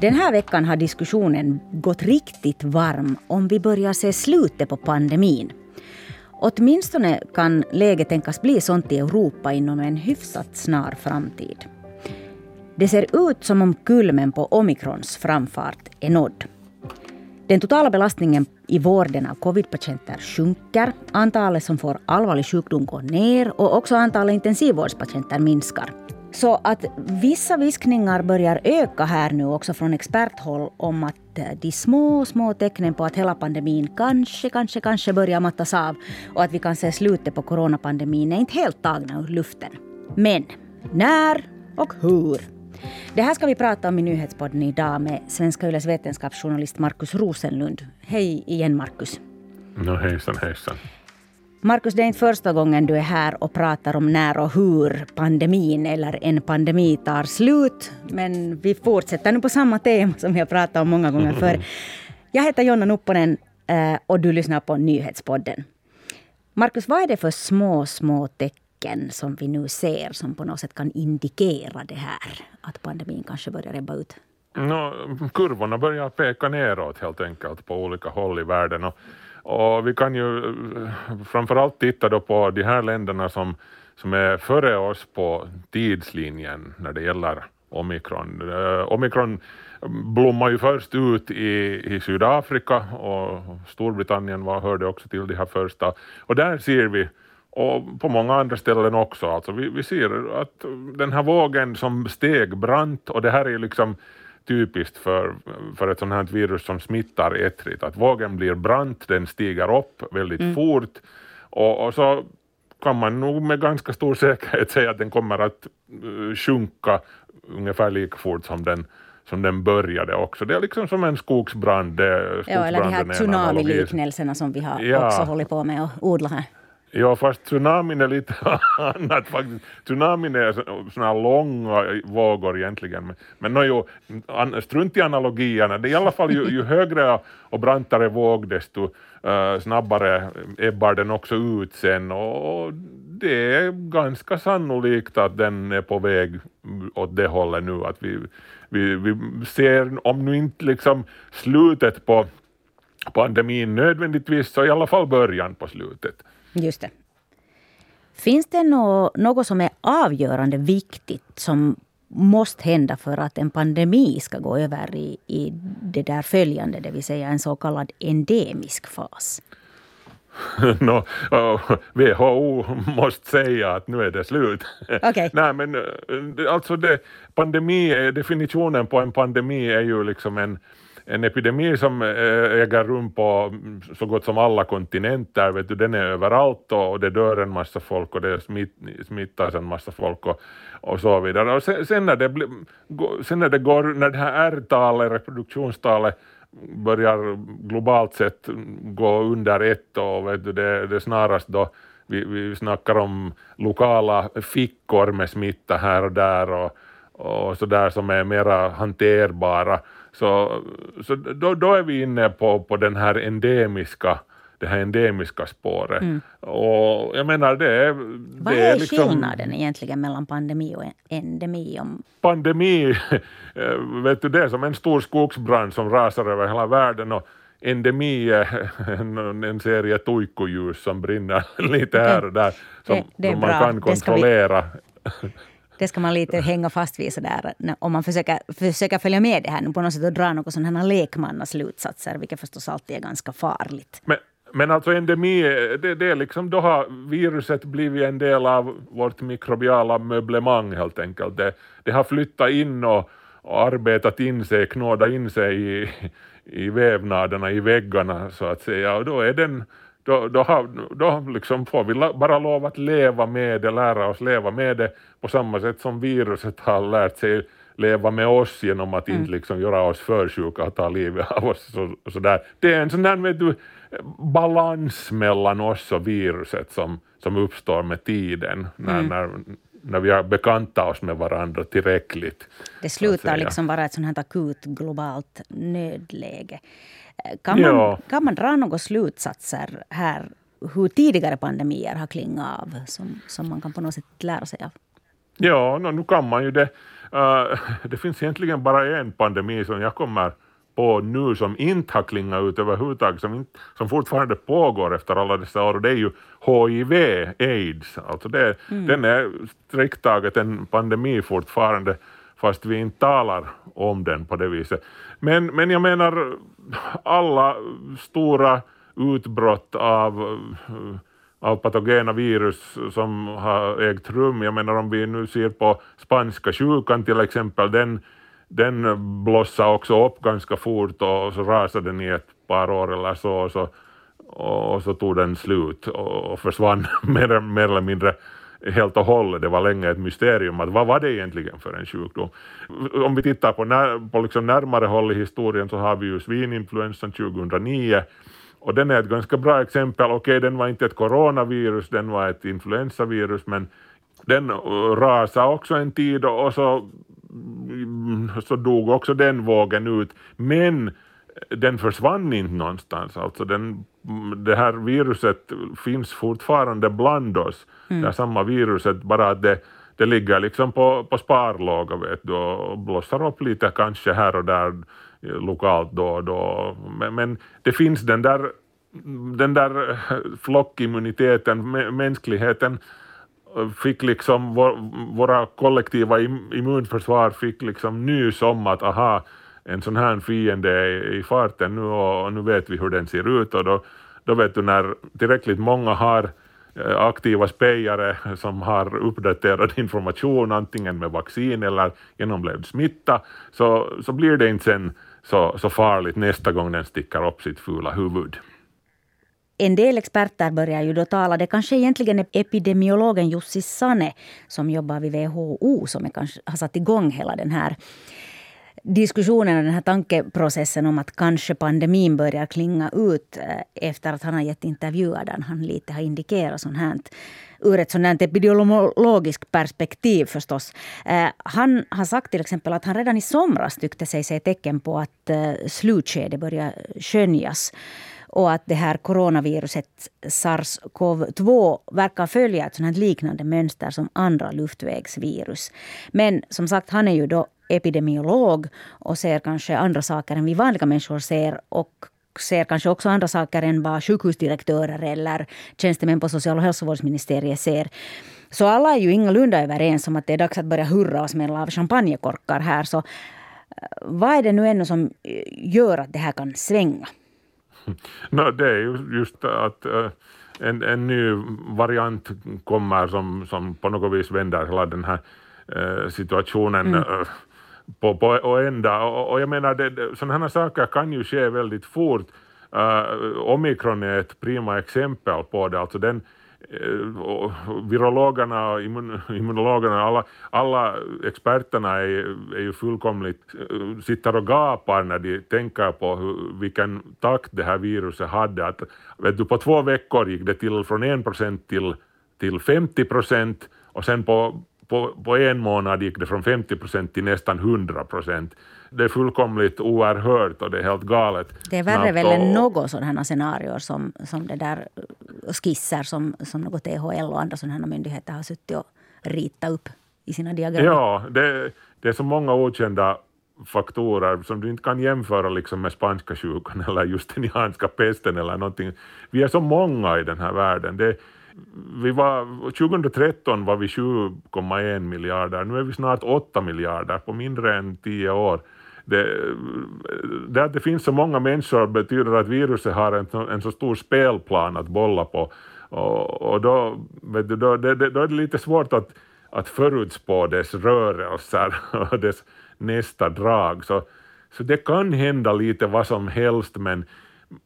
Den här veckan har diskussionen gått riktigt varm om vi börjar se slutet på pandemin. Åtminstone kan läget tänkas bli sånt i Europa inom en hyfsat snar framtid. Det ser ut som om kulmen på omikrons framfart är nådd. Den totala belastningen i vården av covidpatienter sjunker, antalet som får allvarlig sjukdom går ner och också antalet intensivvårdspatienter minskar. Så att vissa viskningar börjar öka här nu också från experthåll om att eh, de små, små tecknen på att hela pandemin kanske, kanske, kanske börjar mattas av och att vi kan se slutet på coronapandemin är inte helt tagna ur luften. Men när och hur? Det här ska vi prata om i Nyhetspodden idag med Svenska Yles vetenskapsjournalist Markus Rosenlund. Hej igen Markus. No, hejsan hejsan. Markus, det är inte första gången du är här och pratar om när och hur pandemin eller en pandemi tar slut. Men vi fortsätter nu på samma tema som vi har pratat om många gånger förr. Jag heter Jonna Nupponen eh, och du lyssnar på Nyhetspodden. Markus, vad är det för små, små tecken som vi nu ser som på något sätt kan indikera det här, att pandemin kanske börjar ebba ut? No, kurvorna börjar peka neråt helt enkelt på olika håll i världen. Och och vi kan ju eh, framförallt titta då på de här länderna som, som är före oss på tidslinjen när det gäller omikron. Eh, omikron blommar ju först ut i, i Sydafrika och Storbritannien var, hörde också till de här första. Och där ser vi, och på många andra ställen också, alltså vi, vi ser att den här vågen som steg brant och det här är liksom typiskt för, för ett sånt här virus som smittar ettrigt, att vågen blir brant, den stiger upp väldigt mm. fort och, och, så kan man nog med ganska stor säkerhet säga att den kommer att uh, sjunka ungefär lika fort som den som den började också. Det är liksom som en skogsbrand. ja, eller de här tsunami-liknelserna som vi har ja. också hållit på med att odla här. Ja, fast tsunamin är lite annat faktiskt. Tsunamin är sådana långa vågor egentligen. Men, men no, jo, strunt i analogierna. Det är i alla fall ju, ju högre och brantare våg desto uh, snabbare ebbar den också ut sen. Och det är ganska sannolikt att den är på väg åt det hållet nu. Att vi, vi, vi ser, om nu inte liksom slutet på pandemin nödvändigtvis, så i alla fall början på slutet. Just det. Finns det något, något som är avgörande viktigt som måste hända för att en pandemi ska gå över i, i det där följande, det vill säga en så kallad endemisk fas? no, WHO måste säga att nu är det slut. Okay. Nej, men eh, alltså det, pandemi, definitionen på en pandemi är ju liksom en, en epidemi som eh, äger rum på mm, så gott som alla kontinenter, vet du, den är överallt och det dör en massa folk och det smitt, smittas en massa folk och, och så vidare. Och sen, sen, när det, sen när det går, när det här R-talet, reproduktionstalet, börjar globalt sett gå under ett och vet du, det, det snarast då vi, vi snackar om lokala fickor med smitta här och där och, och så där som är mera hanterbara så, så då, då är vi inne på, på den här endemiska det här endemiska spåret. Mm. Och jag menar det är... Vad det är, är liksom, skillnaden egentligen mellan pandemi och endemi? Om... Pandemi, vet du det är som en stor skogsbrand som rasar över hela världen och endemi är en, en serie tuikkuljus som brinner lite här och där som, det, det som man kan kontrollera. Det ska man lite hänga fast vid sådär, om man försöker, försöker följa med det här nu på något sätt och dra några sådana lekmannaslutsatser, vilket förstås alltid är ganska farligt. Men, men alltså endemi, det, det är liksom, då har viruset blivit en del av vårt mikrobiala möblemang helt enkelt. Det, det har flyttat in och, och arbetat in sig, knådat in sig i, i vävnaderna, i väggarna så att säga, och då är den då, då, har, då liksom får vi bara lov att leva med det, lära oss leva med det på samma sätt som viruset har lärt sig leva med oss genom att mm. inte liksom göra oss för sjuka och ta livet av oss. Så, så där. Det är en sån där du, balans mellan oss och viruset som, som uppstår med tiden när, mm. när, när vi har bekantat oss med varandra tillräckligt. Det slutar liksom vara ett sånt här akut globalt nödläge. Kan man, ja. kan man dra några slutsatser här hur tidigare pandemier har klingat av som, som man kan på något sätt lära sig av? Ja, nu kan man ju det. Uh, det finns egentligen bara en pandemi som jag kommer på nu som inte har klingat ut överhuvudtaget, som, inte, som fortfarande pågår efter alla dessa år, och det är ju HIV, aids. Alltså det, mm. Den är strikt taget en pandemi fortfarande, fast vi inte talar om den på det viset. Men, men jag menar, alla stora utbrott av av patogena virus som har ägt rum. Jag menar om vi nu ser på spanska sjukan till exempel, den den blossade också upp ganska fort och så rasade den i ett par år eller så och så, och så tog den slut och försvann mer, mer eller mindre helt och hållet. Det var länge ett mysterium att vad var det egentligen för en sjukdom? Om vi tittar på, när, på liksom närmare håll i historien så har vi ju svininfluensan 2009 och den är ett ganska bra exempel. Okej, okay, den var inte ett coronavirus, den var ett influensavirus, men den rasade också en tid och så så dog också den vågen ut. Men den försvann inte någonstans. Alltså den, det här viruset finns fortfarande bland oss. Mm. Det är samma viruset, bara att det, det ligger liksom på, på sparlåga vet du, och blossar upp lite kanske här och där lokalt då och då. Men, men det finns den där, den där flockimmuniteten, mänskligheten fick liksom vår, våra kollektiva immunförsvar fick liksom nys om att aha, en sån här fiende är i farten nu och nu vet vi hur den ser ut och då, då vet du när tillräckligt många har eh, aktiva spejare som har uppdaterad information antingen med vaccin eller genomlevd smitta så, så blir det inte sen så, så farligt nästa gång den sticker upp sitt fula huvud. En del experter börjar ju då tala, det kanske egentligen är epidemiologen Jussi Sane som jobbar vid WHO som är kanske, har satt igång hela den här diskussionen och den här tankeprocessen om att kanske pandemin börjar klinga ut eh, efter att han har gett intervjuer där han lite har indikerat sånt här ur ett sådant epidemiologiskt perspektiv förstås. Eh, han har sagt till exempel att han redan i somras tyckte sig se tecken på att eh, slutskedet börjar skönjas och att det här coronaviruset sars-cov-2 verkar följa ett sådant liknande mönster som andra luftvägsvirus. Men som sagt, han är ju då epidemiolog och ser kanske andra saker än vi vanliga människor ser och ser kanske också andra saker än vad sjukhusdirektörer eller tjänstemän på social och hälsovårdsministeriet ser. Så alla är ju ingalunda överens om att det är dags att börja hurra och smälla av champagnekorkar här. Så eh, vad är det nu ännu som eh, gör att det här kan svänga? no, det är ju just att uh, en, en ny variant kommer som, som på något vis vänder hela den här uh, situationen mm. uh, på, på och ända. Och, och jag menar, det, sådana här saker kan ju ske väldigt fort. omikron är ett prima exempel på det. Alltså den, Eh, Eh, virologerna och immun, immunologerna, alla, alla experterna är, är ju fullkomligt, eh, sitter och gapar när de tänker på hur, vilken takt det här viruset hade. Att, vet du, på två veckor gick det till från 1 procent till, till 50 procent och sen på, på, på en månad gick det från 50 procent till nästan 100 procent det är fullkomligt oerhört och det är helt galet. Det är värre väl än något sådana scenarier som, som det där skisser som, som något THL och andra sådana myndigheter har suttit och ritat upp i sina diagram. Ja, det, det är så många okända faktorer som du inte kan jämföra liksom med spanska sjukan eller just den iranska pesten eller någonting. Vi är så många i den här världen. Det, vi var, 2013 var vi 7,1 miljarder, nu är vi snart 8 miljarder på mindre än 10 år. Det, det att det finns så många människor betyder att viruset har en, en så stor spelplan att bolla på. Och, och då, vet du, då, det, då är det lite svårt att, att förutspå dess rörelser och dess nästa drag. Så, så det kan hända lite vad som helst men,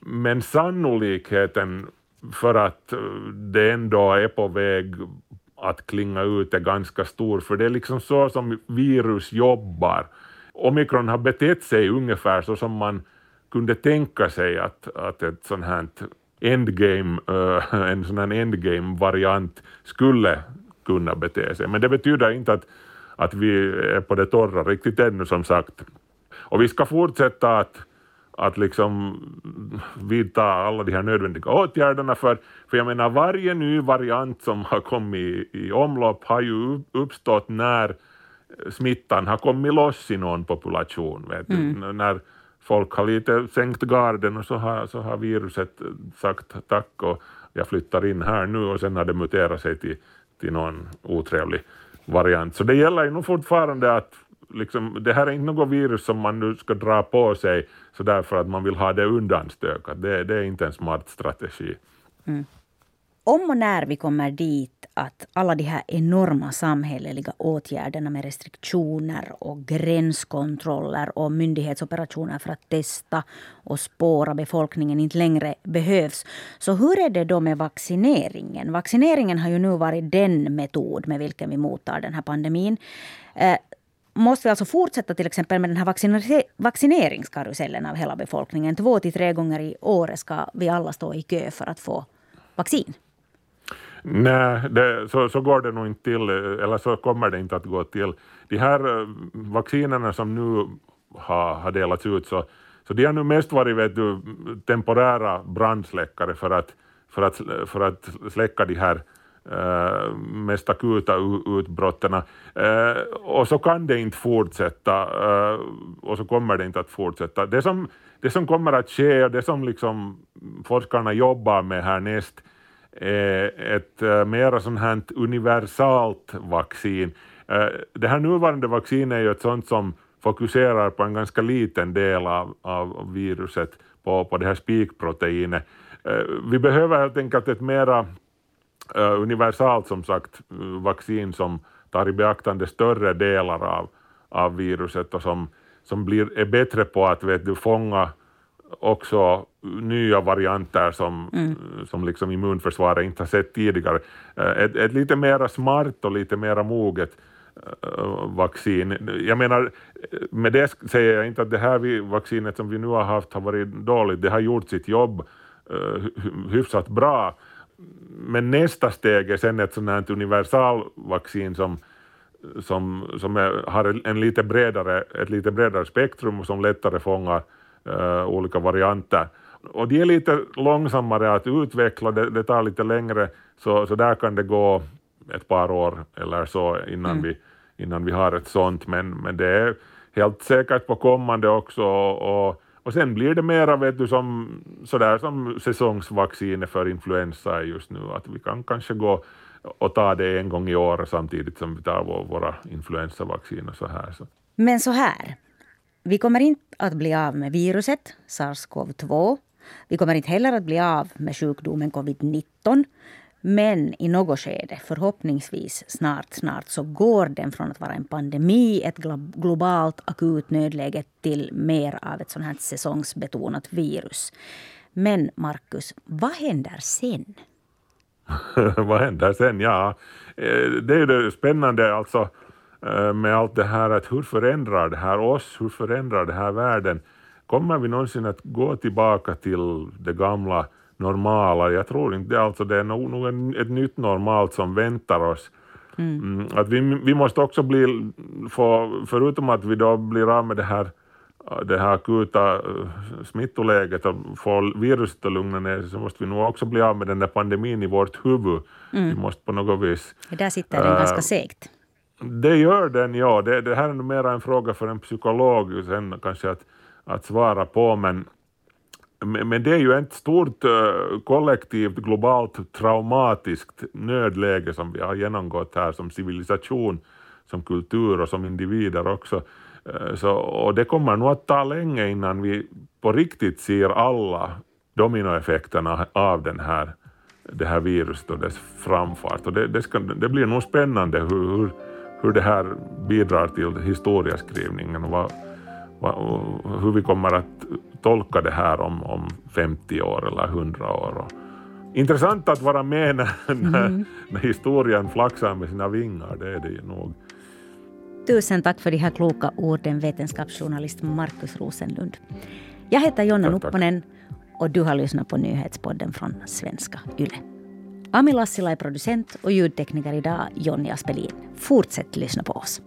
men sannolikheten för att eh, det ändå är på väg att klinga ut är ganska stor, för det är liksom så som virus jobbar omikron har betett sig ungefär så som man kunde tänka sig att, att ett sånt här endgame, uh, en sån här endgame-variant skulle kunna bete sig. Men det betyder inte att, att vi är på det torra riktigt ännu som sagt. Och vi ska fortsätta att, att liksom vidta alla de här nödvändiga åtgärderna för, för jag menar varje ny variant som har kommit i, i omlopp har ju uppstått när smittan har kommit loss i någon population. Vet mm. du? När folk har lite sänkt garden och så har, så har viruset sagt tack och jag flyttar in här nu och sen har det muterat sig till, till någon otrevlig variant. Så det gäller ju nog fortfarande att liksom, det här är inte något virus som man nu ska dra på sig så därför att man vill ha det undanstökat. Det, det är inte en smart strategi. Mm om och när vi kommer dit att alla de här enorma samhälleliga åtgärderna med restriktioner och gränskontroller och myndighetsoperationer för att testa och spåra befolkningen inte längre behövs. Så hur är det då med vaccineringen? Vaccineringen har ju nu varit den metod med vilken vi mottar den här pandemin. Eh, Måste vi alltså fortsätta till exempel med den här vaccineringskarusellen av hela befolkningen? Två till tre gånger i året ska vi alla stå i kö för att få vaccin. Nej, det, så, så går det nog inte till, eller så kommer det inte att gå till. De här eh, vaccinerna som nu har, har delats ut, så, så de har nu mest varit vet du, temporära brandsläckare för att, för att, för att släcka de här Eh, Mest akuta utbrotten. Eh, och så kan det inte fortsätta eh, och så kommer det inte att fortsätta. Det som, det som kommer att ske och det som liksom forskarna jobbar med härnäst är ett mera sånt här universalt vaccin. Det här nuvarande vaccinet är ju ett sånt som fokuserar på en ganska liten del av, av viruset, på, på det här spikproteinet. Vi behöver helt enkelt ett mera universalt som sagt vaccin som tar i beaktande större delar av, av viruset och som, som blir, är bättre på att vet du, fånga också nya varianter som, mm. som liksom immunförsvaret inte har sett tidigare. Eh, ett, ett lite mera smart och lite mera moget uh, vaccin. Jag menar, med det säger jag inte att det här vaccinet som vi nu har haft har varit dåligt, det har gjort sitt jobb hyfsat bra. Men nästa steg är sen ett sånt här universalvaccin som som, som är, har en lite bredare, ett lite bredare spektrum och som lättare fångar uh, olika varianter. Och de är lite långsammare att utveckla, det, det tar lite längre, så, så där kan det gå ett par år eller så innan, mm. vi, innan vi har ett sånt, men, men det är helt säkert på kommande också. Och, och sen blir det mera vet du, som, sådär som säsongsvaccinet för influensa är just nu, att vi kan kanske gå och ta det en gång i år samtidigt som vi tar våra influensavacciner. Så här. Så. Men så här, vi kommer inte att bli av med viruset, sars-cov-2. Vi kommer inte heller att bli av med sjukdomen covid-19. Men i något skede, förhoppningsvis snart, snart, så går den från att vara en pandemi, ett globalt akut nödläge, till mer av ett sånt här säsongsbetonat virus. Men Markus, vad händer sen? vad händer sen? Ja, eh, det är ju det spännande alltså eh, med allt det här att hur förändrar det här oss, hur förändrar det här världen? Kommer vi någonsin att gå tillbaka till det gamla normala? Jag tror inte det. Alltså det är nog, nog ett nytt normalt som väntar oss. Mm. mm. Att vi, vi måste också bli, få, förutom att vi då blir av med det här det här akuta eh, smittoläget och få viruset att lugna ner sig så måste vi nog också bli av med den där pandemin i vårt huvud. Mm. Vi måste på något vis... Där sitter den uh, ganska segt. Det gör den, ja. Det, det här är nog mer en fråga för en psykolog sen kanske att, att svara på, men, men det är ju ett stort eh, kollektivt globalt traumatiskt nödläge som vi har genomgått här som civilisation, som kultur och som individer också. Eh, så, och det kommer nog att ta länge innan vi på riktigt ser alla dominoeffekterna av den här, det här viruset och dess framfart. Och det, det, ska, det blir nog spännande hur, hur hur det här bidrar till historieskrivningen och, vad, och hur vi kommer att tolka det här om, om 50 år eller 100 år. Intressant att vara med när, mm. när, historien flaxar med sina vingar, det är det ju nog. Tusen tack för de här kloka orden, vetenskapsjournalist Markus Rosenlund. Jag heter Jonna Nupponen och du har lyssnat på nyhetspodden från Svenska Yle. Ami Lassila är producent och ljudtekniker idag Jonny Aspelin. Fortsätt lyssna på oss.